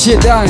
借调一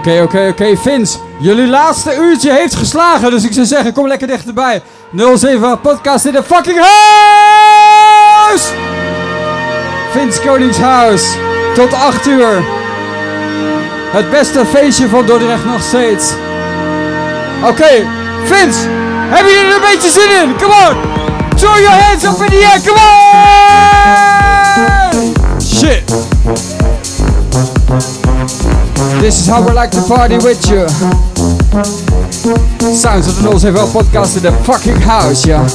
Oké, oké, oké. Vince, jullie laatste uurtje heeft geslagen. Dus ik zou zeggen, kom lekker dichterbij. 07 podcast in de fucking huis! Vince Koningshuis. Tot 8 uur. Het beste feestje van Dordrecht nog steeds. Oké, Vince, hebben jullie er een beetje zin in? Come on! Throw your hands up in the air, come on! Shit! This is how we like to party with you. Sounds of the Well podcast in the fucking house, yeah.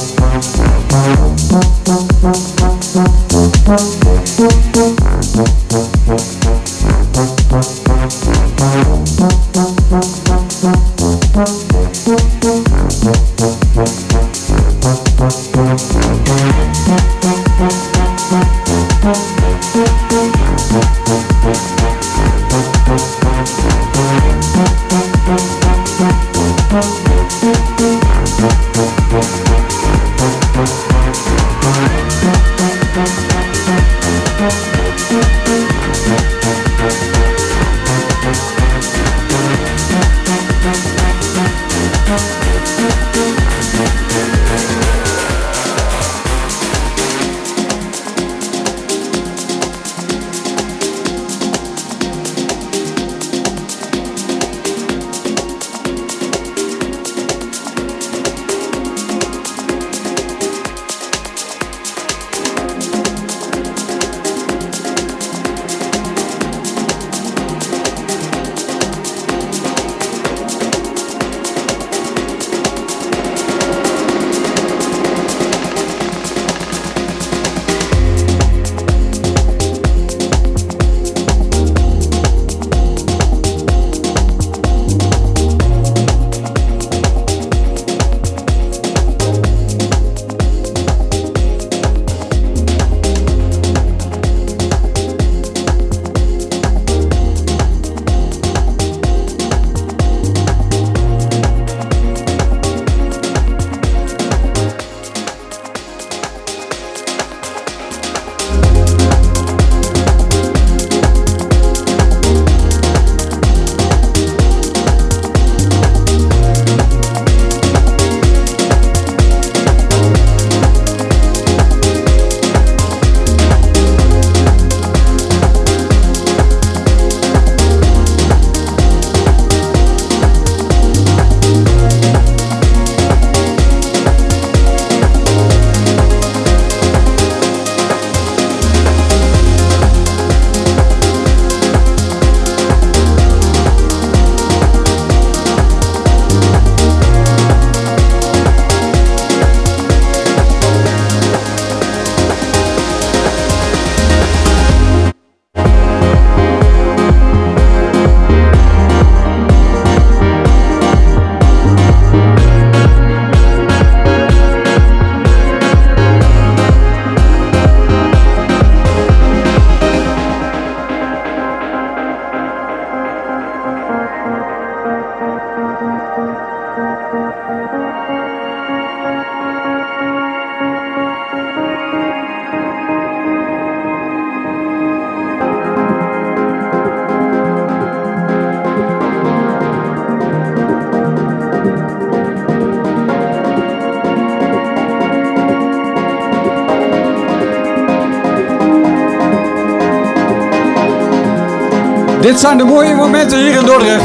Dit zijn de mooie momenten hier in Dordrecht.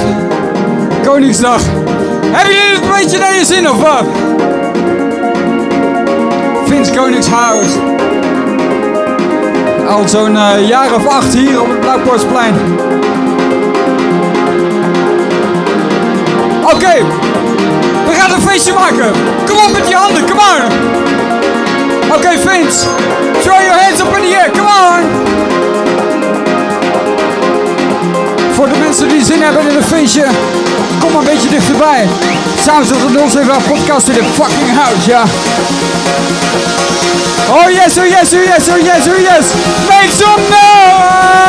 Koningsdag. Hebben jullie het een beetje naar je zin of wat? Vins Koningshuis. Al zo'n uh, jaar of acht hier op het Blauwpostplein. Oké, we gaan een feestje maken. Kom op met je handen, come on. Oké, okay, Vince. Throw your hands up in the air, come on. Voor de mensen die zin hebben in een feestje, kom een beetje dichterbij. Samen tot de 07 podcast in de fucking house, ja. Oh yes, oh yes, oh yes, oh yes, oh yes. Make some noise!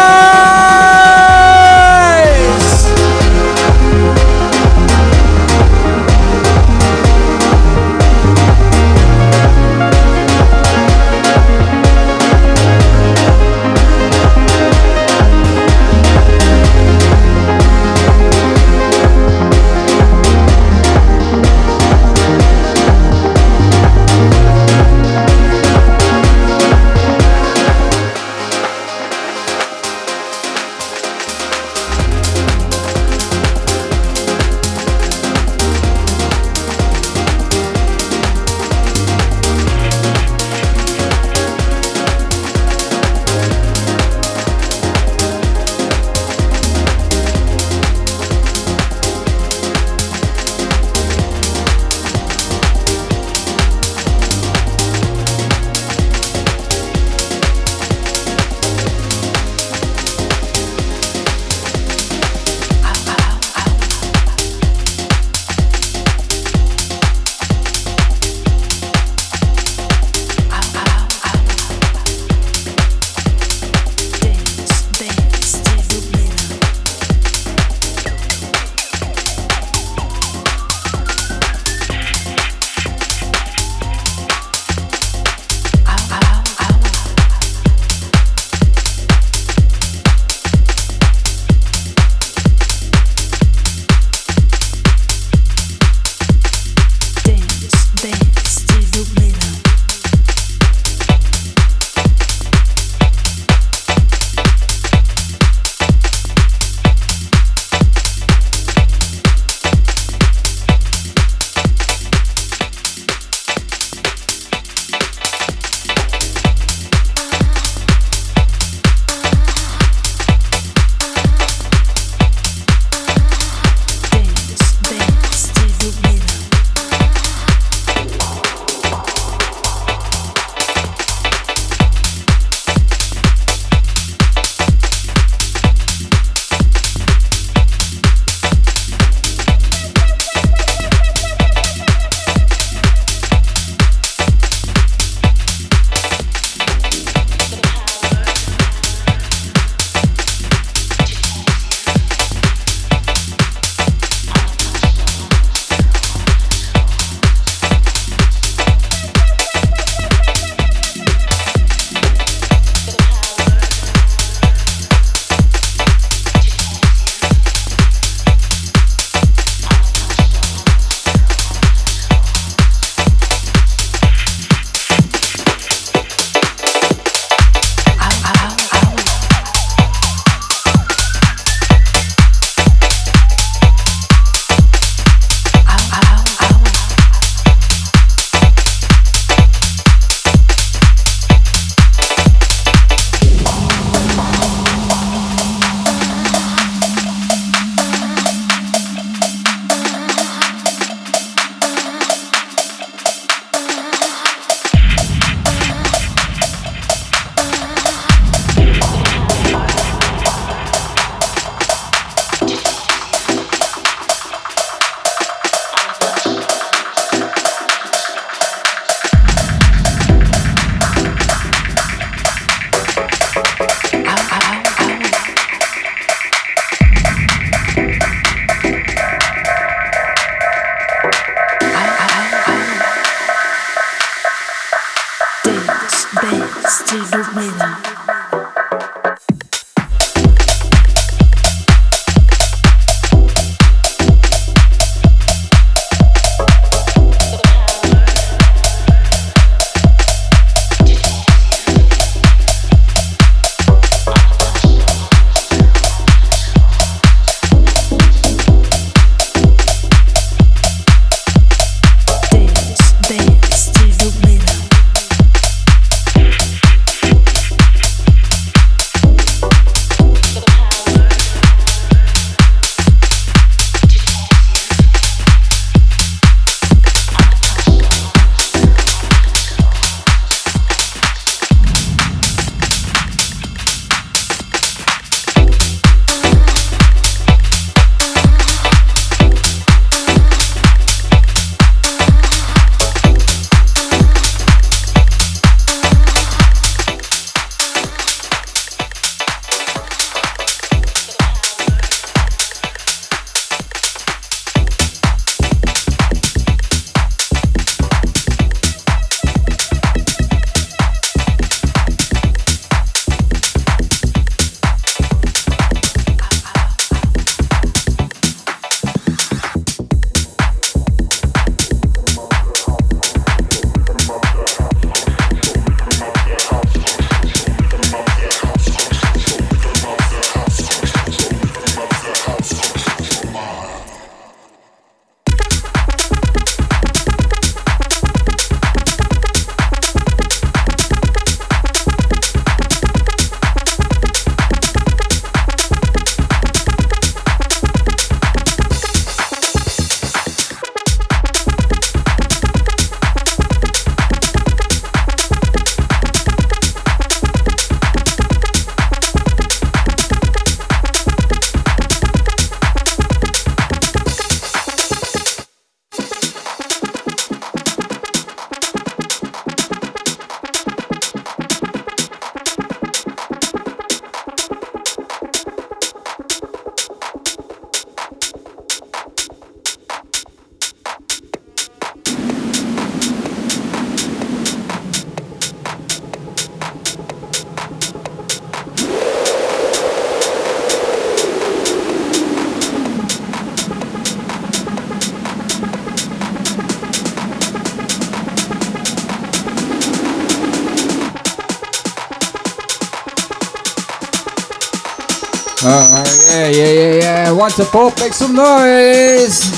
Santa Pop, make some noise!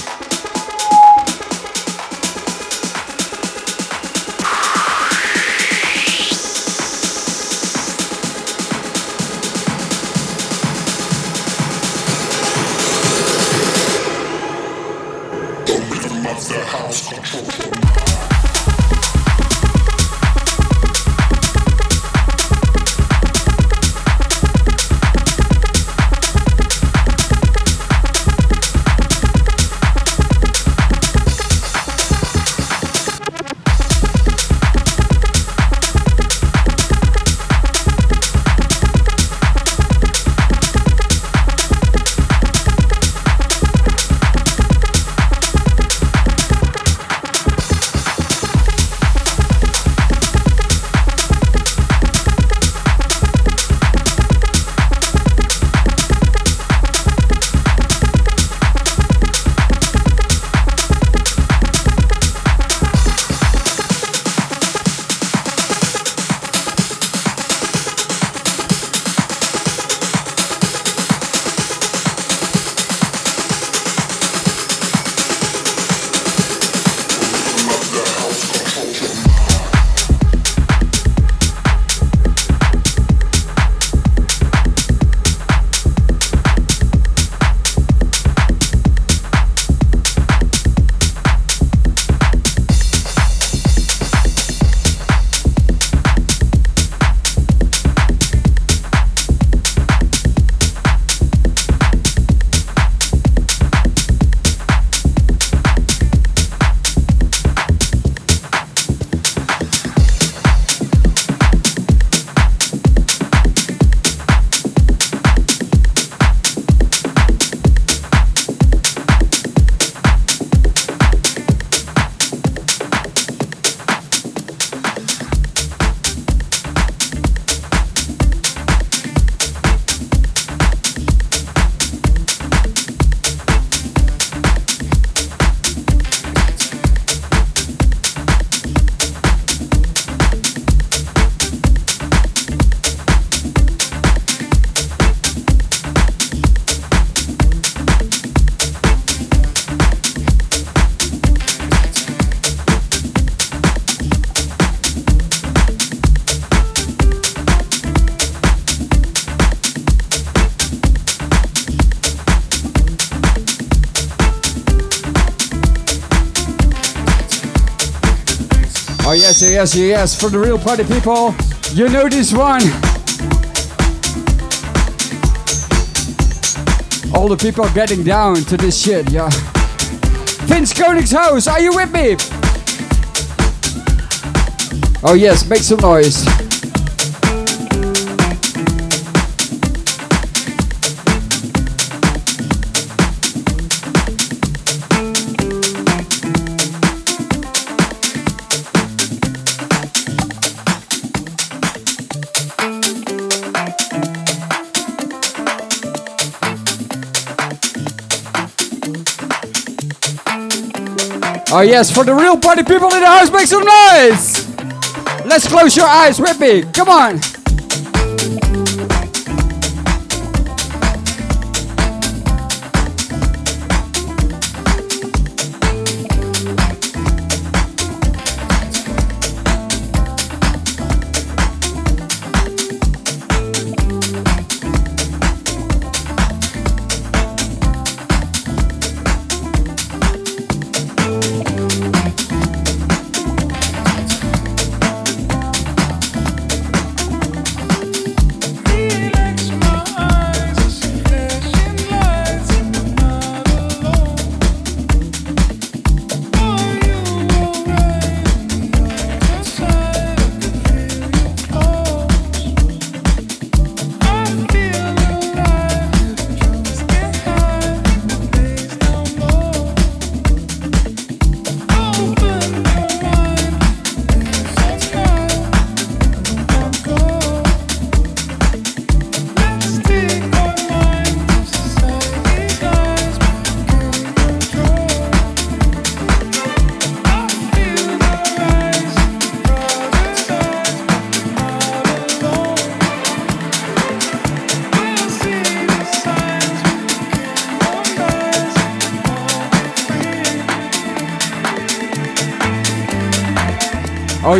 Yes, yes. For the real party people, you know this one. All the people getting down to this shit, yeah. Vince house are you with me? Oh yes, make some noise. Oh yes, for the real party people in the house, make some noise! Let's close your eyes me. Come on.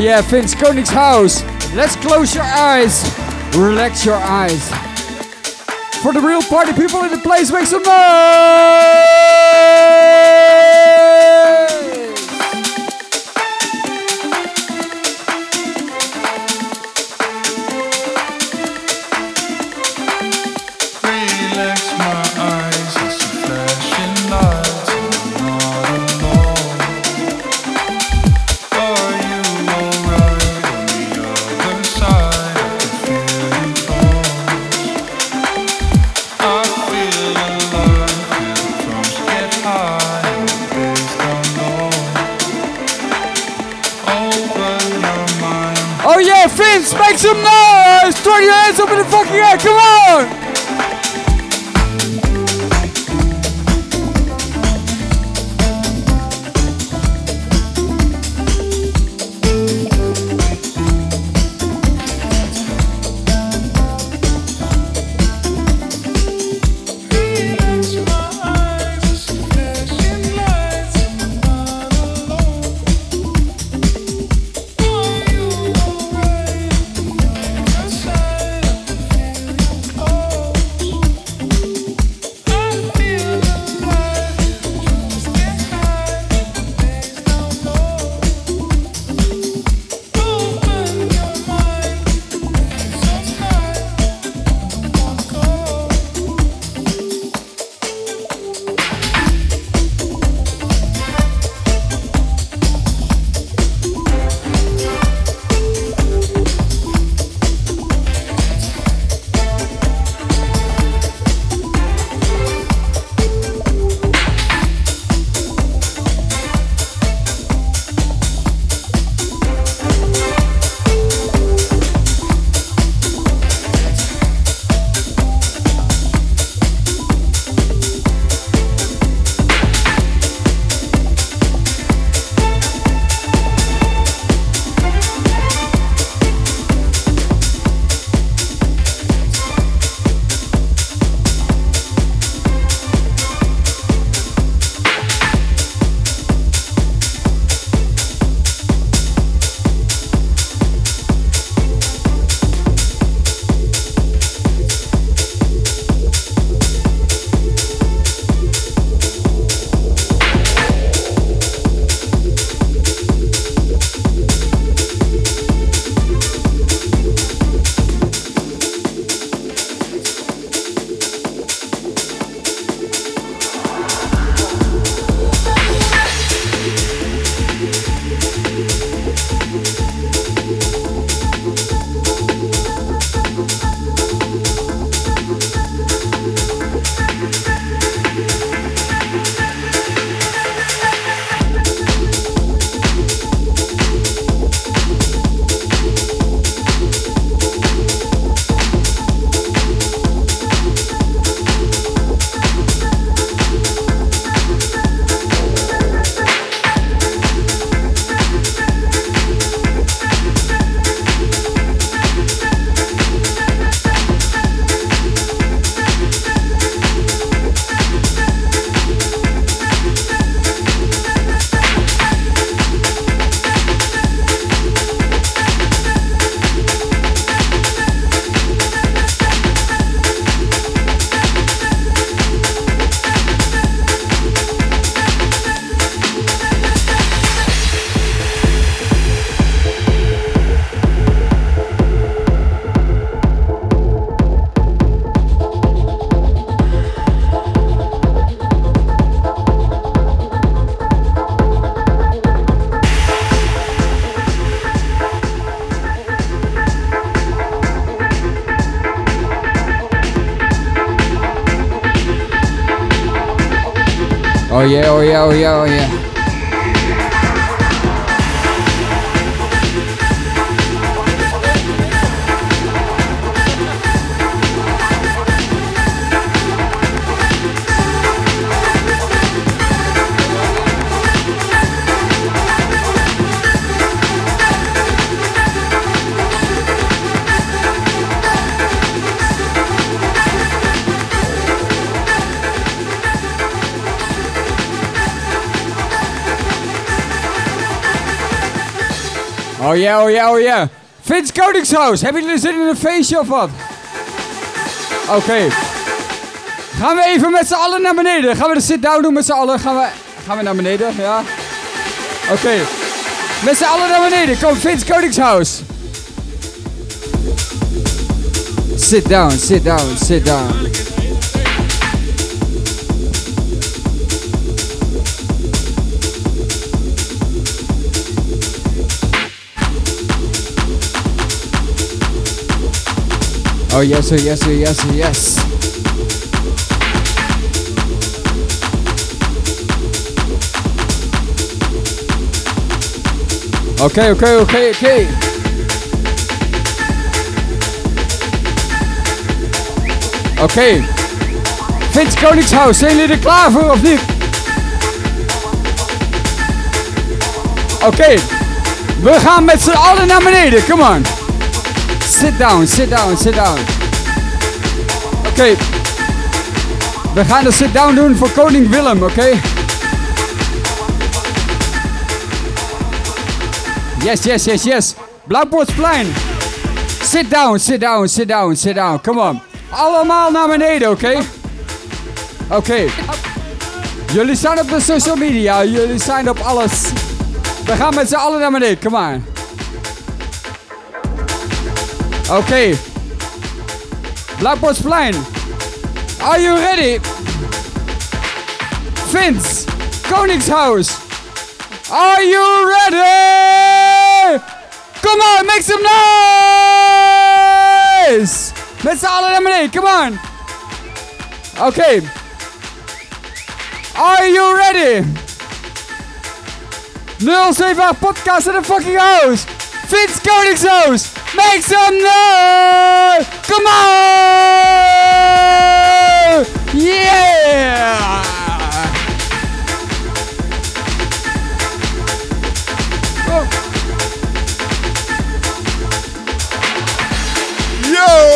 yeah, Vince house Let's close your eyes, relax your eyes. For the real party people in the place, make some noise! Oh, yeah, oh yeah, oh yeah. Oh ja, oh ja, oh ja. Vince Koningshuis, hebben jullie zin in een feestje of wat? Oké. Gaan we even met z'n allen naar beneden? Gaan we de sit-down doen met z'n allen? Gaan we, gaan we naar beneden? Ja? Oké. Met z'n allen naar beneden. Kom, Vince Koningshuis. Sit down, sit down, sit down. Oh yes, oh yes, oh yes, oh yes. Oké, oké, oké, oké. Oké. Vince Koningshuis, zijn jullie er klaar voor of niet? Oké. We gaan met z'n allen naar beneden, come on. Sit down, sit down, sit down. Oké. We gaan de sit down doen voor koning Willem, oké? Yes, yes, yes, yes. Blauwpoortsplein. Sit down, sit down, sit down, sit down. Come on. Allemaal naar beneden, oké? Oké. Jullie staan op de social media. Jullie zijn op alles. We gaan met z'n allen naar beneden. Come on. Okay. Blauwpoortsplein. Are you ready? Vince. Koningshuis. Are you ready? Come on, make some noise! Allen naar beneden, come on! Okay. Are you ready? 078 podcast in the fucking house! Vince Koningshuis! Make some noise! Come on! Yeah! Yo!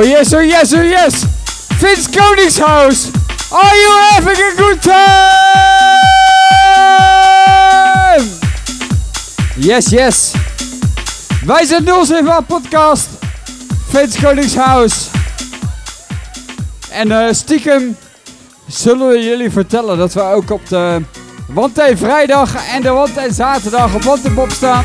Oh yes, oh yes, oh yes! Vince Koningshuis! Are you having a good time? Yes, yes! Wij zijn 078 Podcast. Vince Koningshuis. En eh, stiekem zullen we jullie vertellen dat we ook op de Wandtij vrijdag en de Wandtij zaterdag op Wandtijpop staan.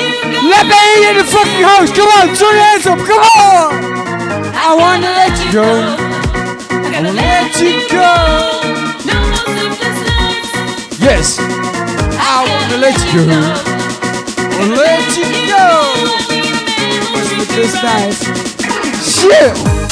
Go. Let me in the fucking house. Come on, throw your hands up. Come on. I wanna let you go. I gotta Let you go. No more. Yes. I wanna let you go. Wanna let you go. This night. Shit.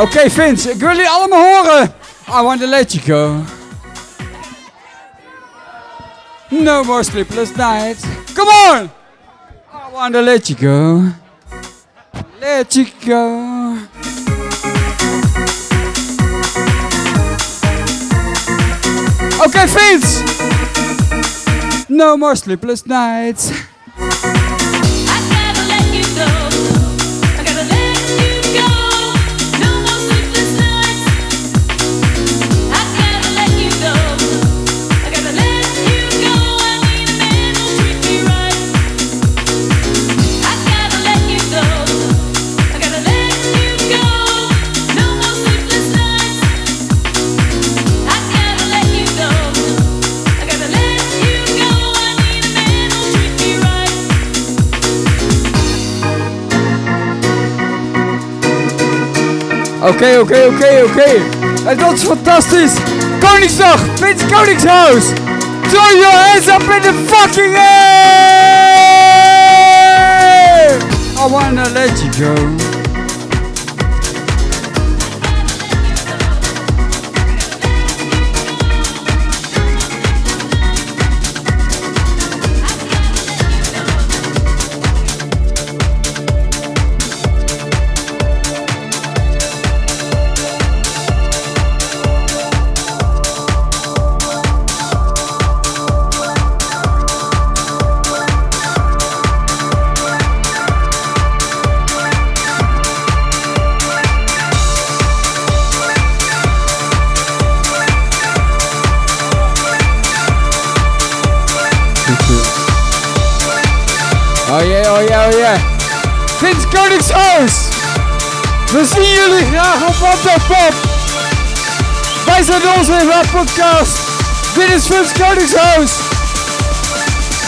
Oké, Vince, ik wil jullie allemaal horen. I want to let you go. No more sleepless nights. Come on! I want to let you go. Let you go. Oké, Vince! No more sleepless nights. Oké, oké, oké, oké. En dat is fantastisch. Koningsdag, Vince Koningshuis. Throw your hands up in the fucking air. I wanna let you go. Oh yeah, oh yeah. Vince Koningshuis. We zien jullie graag op What the Pop. Wij zijn de onze Hop podcast. Dit is Vince Koningshuis.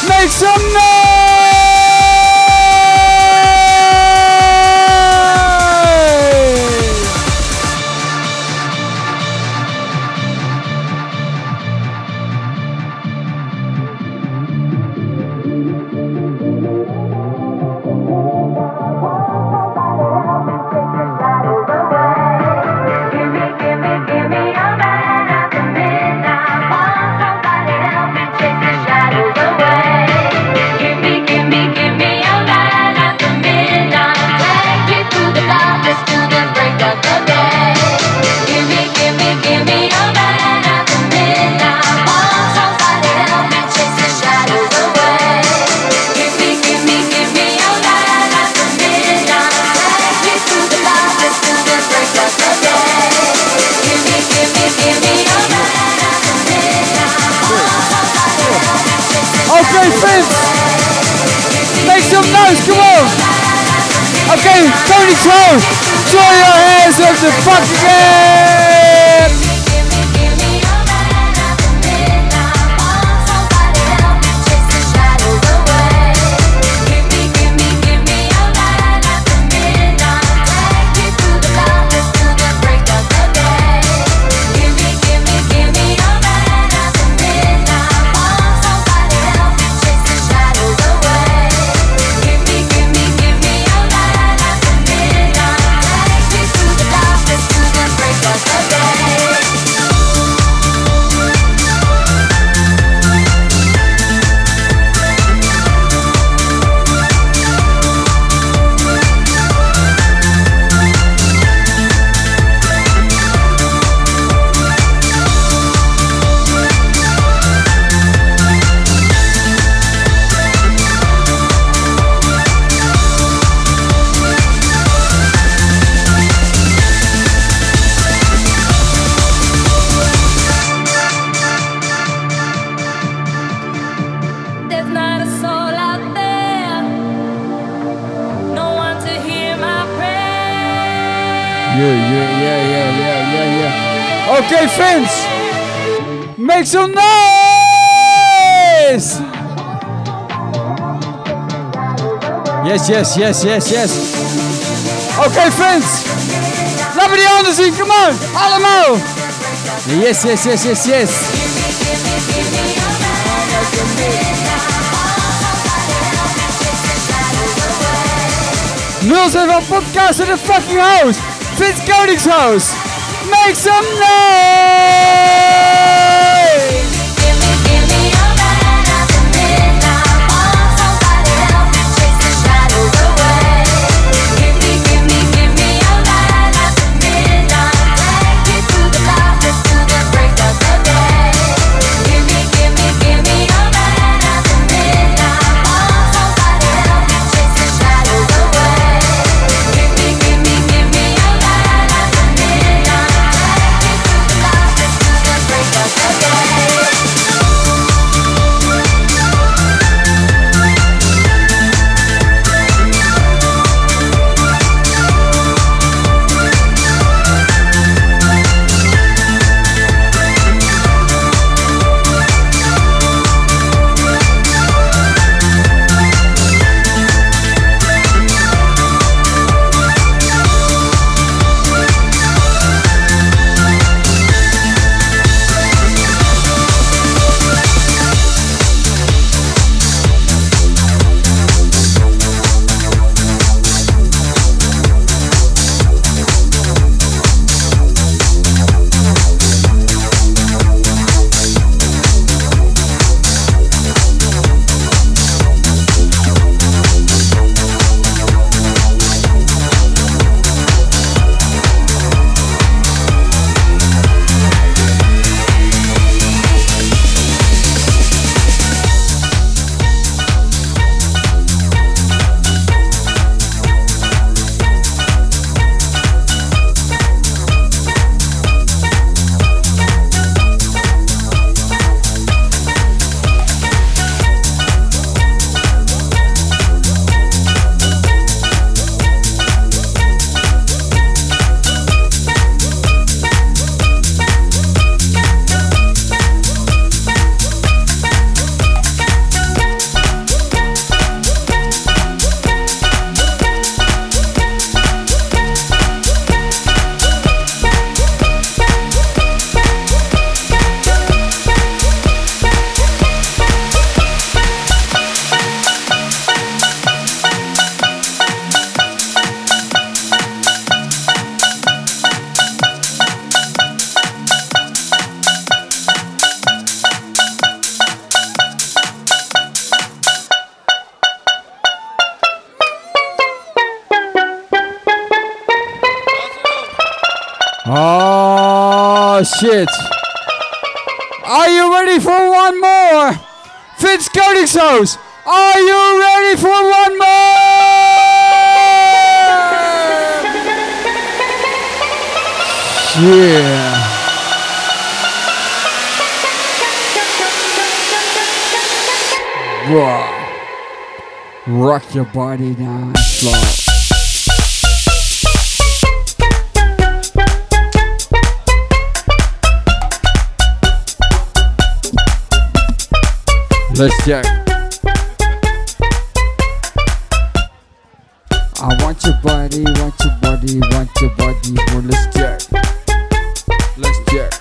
Make some noise! Yes, yes, yes, yes, yes. Okay, Vince! Laat me die handen zien, come on! Allemaal! Yes, yes, yes, yes, yes. Nul zijn van podcast in the fucking house. Vince Koningshuis. Make some noise! Oh shit. Are you ready for one more? Vince Koningshuis, are you ready for one more? Yeah. Wow. Rock your body down slow. Check. I want your body, want your body, want your body. Well, let's check. Let's check.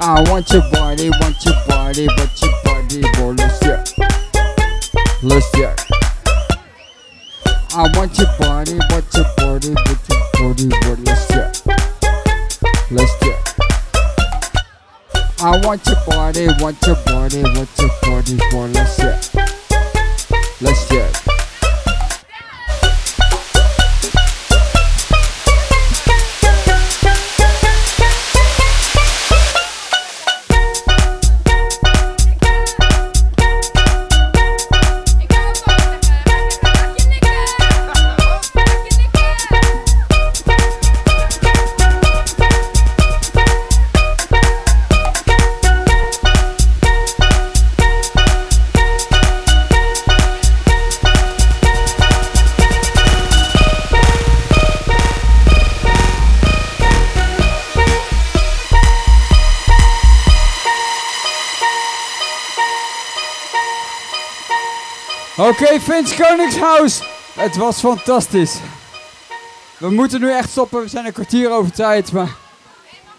I want your body, want your body, want your body. Well, let's check. Let's check. I want your body, want your body, want your body. Well, let's check. I want your body, want your body, want your body, boy, let's check. Let's check. Oké, Vince Koningshuis. Het was fantastisch. We moeten nu echt stoppen. We zijn een kwartier over tijd. Maar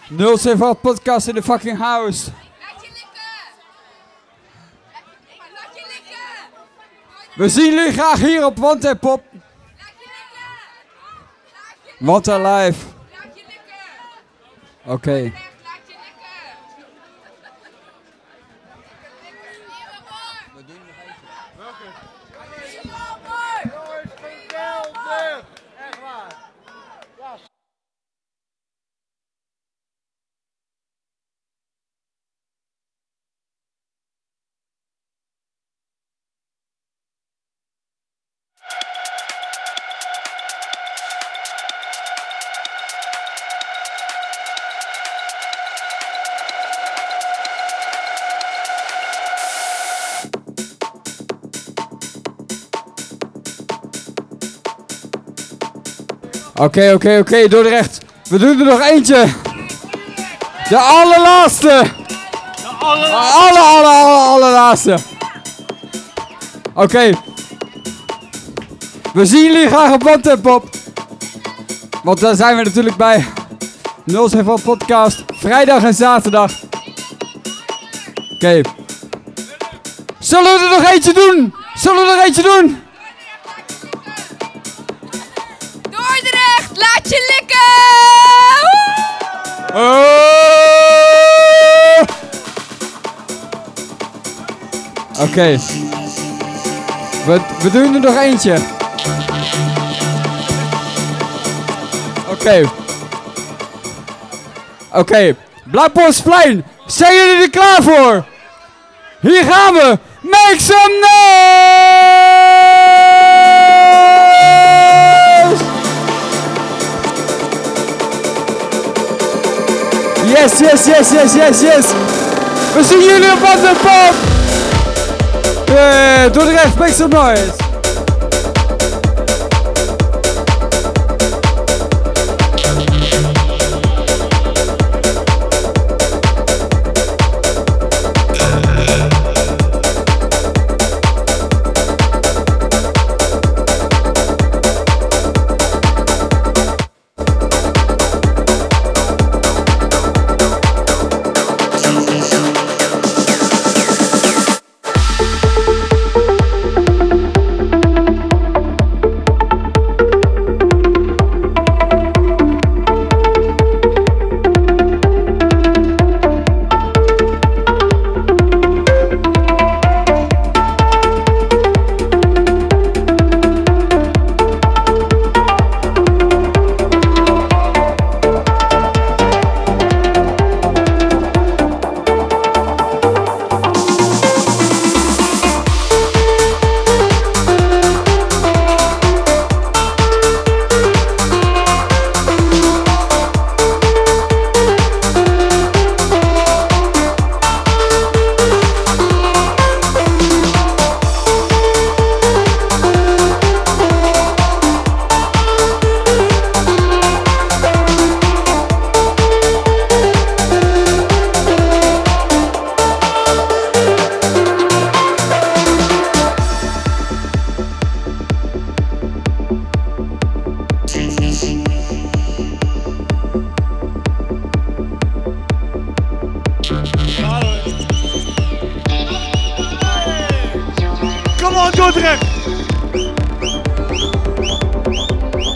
078 podcast in de fucking house. We zien jullie graag hier op Want Pop. Je likken! Laat Oké. Oké, oké, oké, Dordrecht. We doen er nog eentje. De allerlaatste. De aller, aller, aller, allerlaatste. Oké. We zien jullie graag op Wandtempop. Want daar zijn we natuurlijk bij. 07 podcast. Vrijdag en zaterdag. Oké. Zullen we er nog eentje doen? Zullen we er nog eentje doen? Oh! Oké. We, we doen er nog eentje. Oké. Oké. Blauwpostplein. Zijn jullie er klaar voor? Hier gaan we. Make some noise! Yes, yes, yes, yes, yes, yes. We zien jullie op de pop. Yeah, Dordrecht, make some noise. Dordrecht!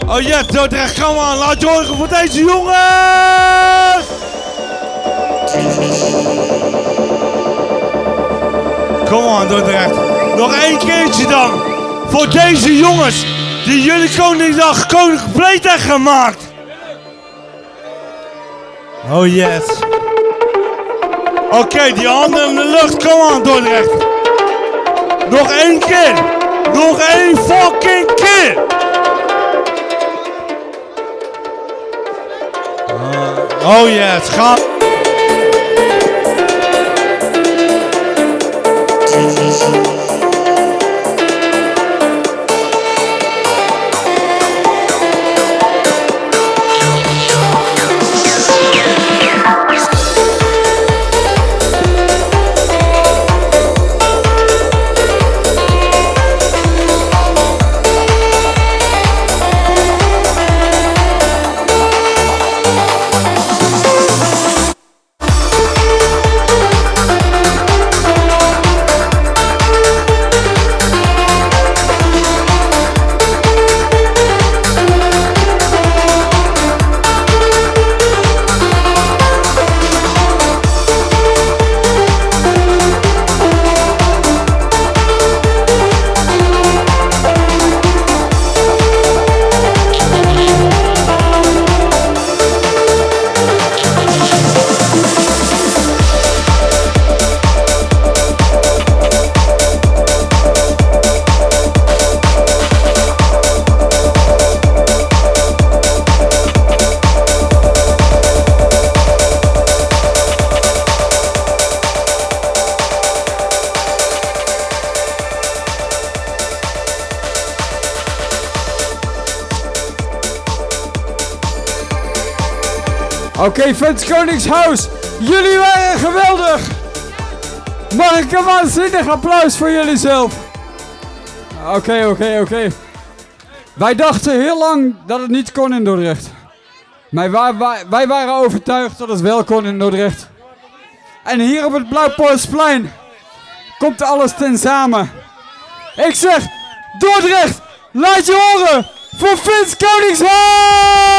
Oh yes, Dordrecht, come on. Laat je horen voor deze jongens! Come on, Dordrecht. Nog één keertje dan. Voor deze jongens die jullie Koningsdag koning hebben gemaakt. Oh yes. Oké, die handen in de lucht. Come on, Dordrecht. Nog één keer. Nog één fucking keer. Ah, oh ja, het gaat. Oké, Fans Koningshuis. Jullie waren geweldig. Mag ik een waanzinnig applaus voor jullie zelf? Oké, oké, oké. Wij dachten heel lang dat het niet kon in Dordrecht. Maar wij, waren overtuigd dat het wel kon in Dordrecht. En hier op het Blauwpolsplein komt alles ten samen. Ik zeg, Dordrecht, laat je horen voor Vins Koningshuis!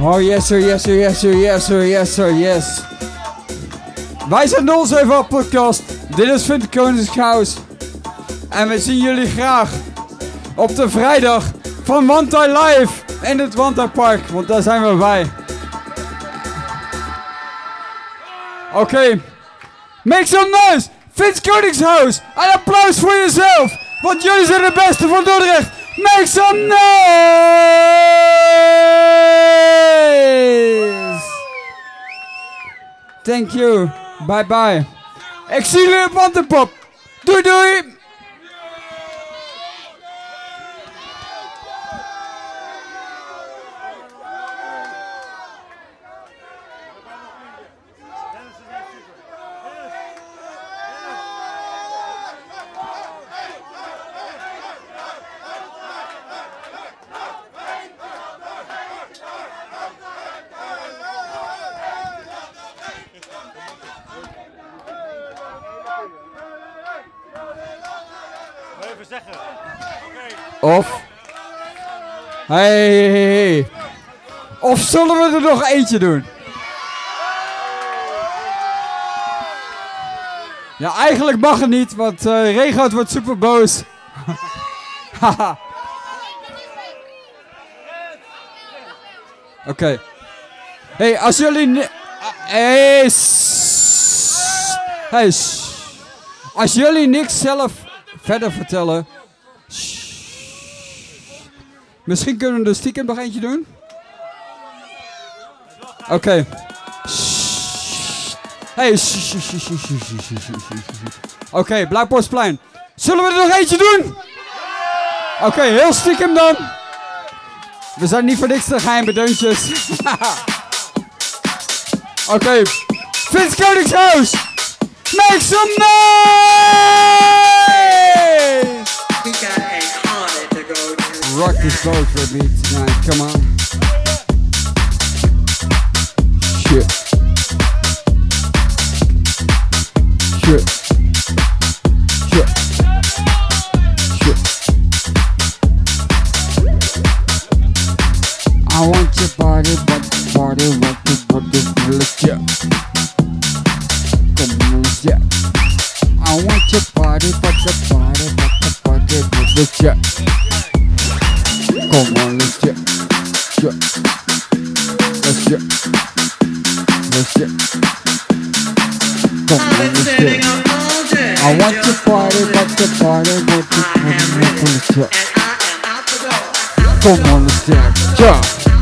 Oh yes sir, yes sir, yes sir, yes sir, yes sir, yes. Wij zijn de 07 podcast. Dit is Vint Koningshuis. En we zien jullie graag op de vrijdag van Wantai Live in het Wantai Park. Want daar zijn we bij. Oké. Make some noise! Vince Koningshuis! Een applaus voor jezelf! Want jullie zijn de beste van Dordrecht! Make some noise! Thank you. Bye bye. Ik zie jullie op. Doei doei! Of. Hey. Of zullen we er nog eentje doen? Ja, eigenlijk mag het niet, want eh Regout wordt super boos. Oké. hey, als jullie... Hey, hey. Als jullie niks zelf verder vertellen... Misschien kunnen we er stiekem nog eentje doen? Oké. Hey. Oké, blauw Blackbordsplein. Zullen we er nog eentje doen? Oké, heel stiekem dan. We zijn niet voor niks te geheimen, deuntjes. Oké. Okay. Vince Koningshuis. Make some noise! Rock this boat with me tonight. Come on. Shit. Shit. Shit. Shit. I want your body, but body, what the, the, let's yeah. Come on, yeah. I want your body, but the body, but the body, let's yeah. Come on, let's get, let's get, let's get. Come on, let's get. I want to party, but the party, but the party, but get. Come on, let's get, yeah.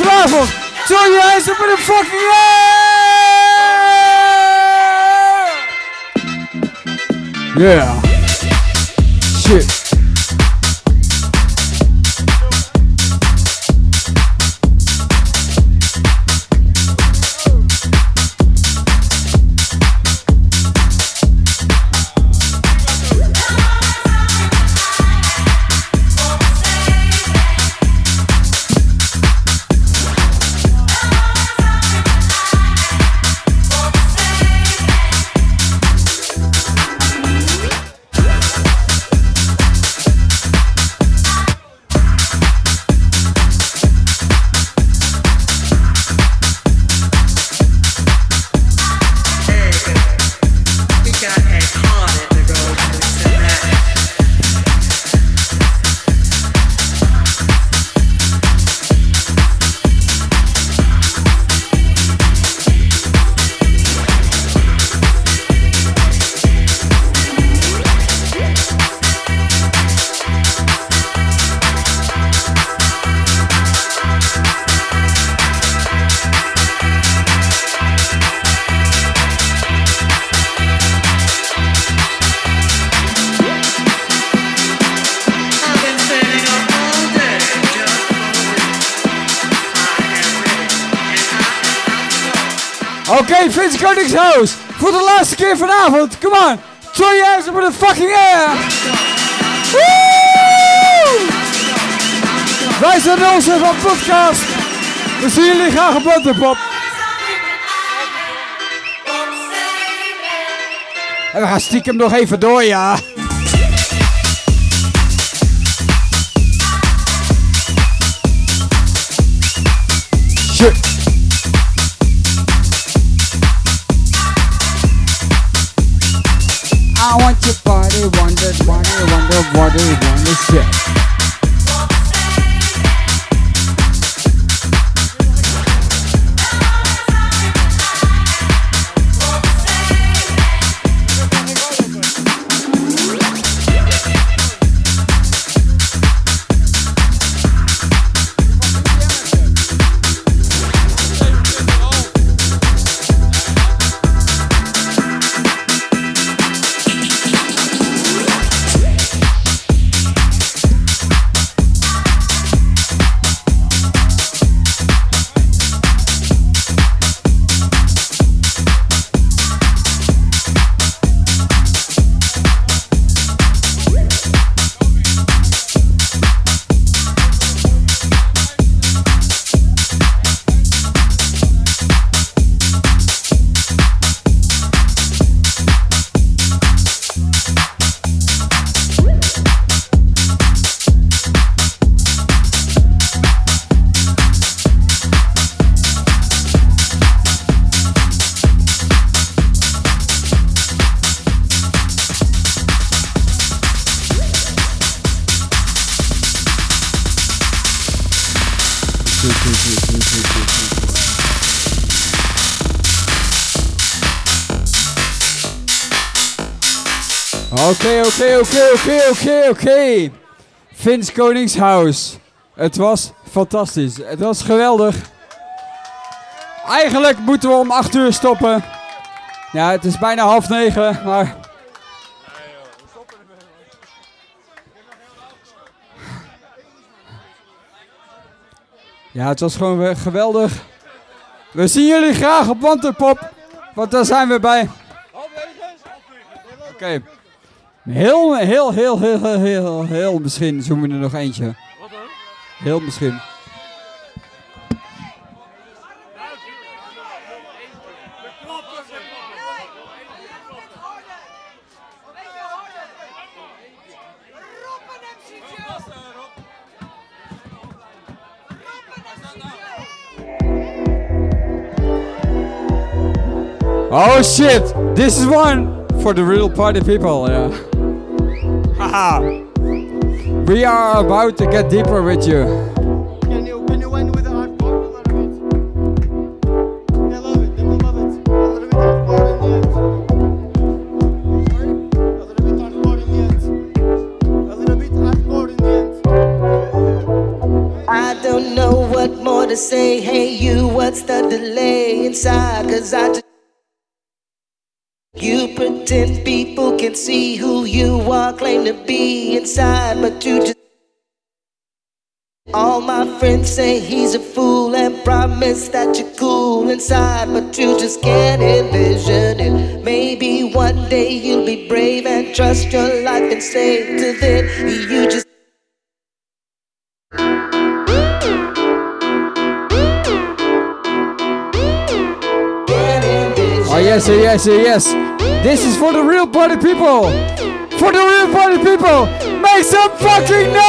Laatste. Throw your hands up in the fucking air! Yeah. Shit. Vanavond. Come on. Throw your hands in the fucking air. Wij zijn onze van podcast. We zien jullie graag op Butterpop. En we gaan stiekem nog even door, ja. Shit. Body, wonder, wonder, wonder, wonder, wonder, shit. Oké, oké, oké, oké. Vince Koningshuis. Het was fantastisch. Het was geweldig. Eigenlijk moeten we om 8 uur stoppen. Ja, het is bijna half negen, maar... Ja, het was gewoon weer geweldig. We zien jullie graag op Wanterpop, want daar zijn we bij. Oké. Heel, heel, heel, heel, heel, heel, heel misschien zoomen we er nog eentje. Wat dan? Heel misschien. Oh shit! This is one for the real party people, yeah. Haha! We are about to get deeper with you. Can you can you end with the hardcore a little bit? They love it. They will love it. A little bit hardcore in the end. Sorry? A little bit hardcore in the end. A little bit hardcore in the end. I don't know what more to say. Hey, you, what's the delay inside? Cause I just. You pretend people can see who you are, claim to be inside, but you just. All my friends say he's a fool and promise that you're cool inside, but you just can't envision it. Maybe one day you'll be brave and trust your life and say to then you just. Oh yes, yes, yes. This is for the real party people. For the real party people. Make some fucking noise!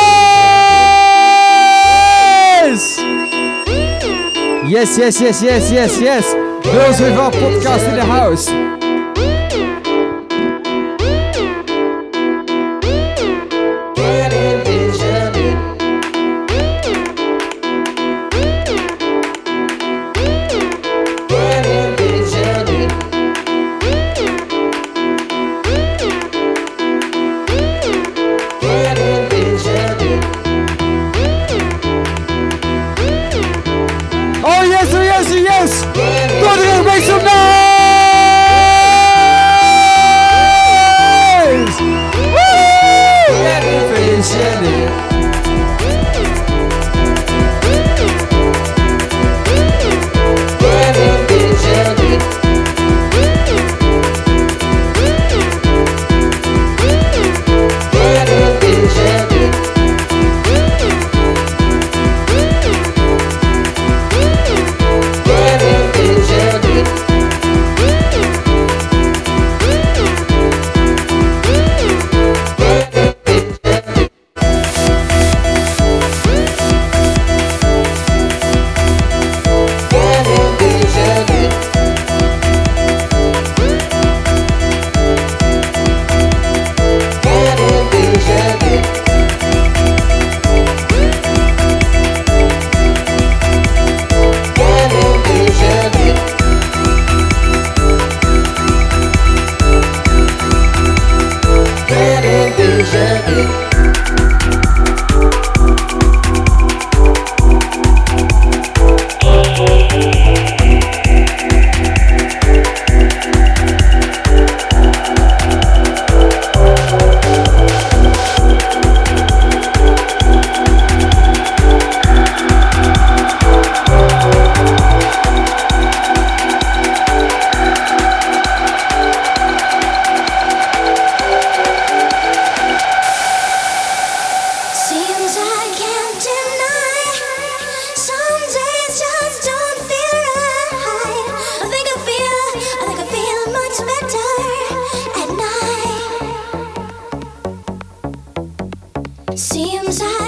Yes, yes, yes, yes, yes, yes. Those with our podcast in the house. Seems I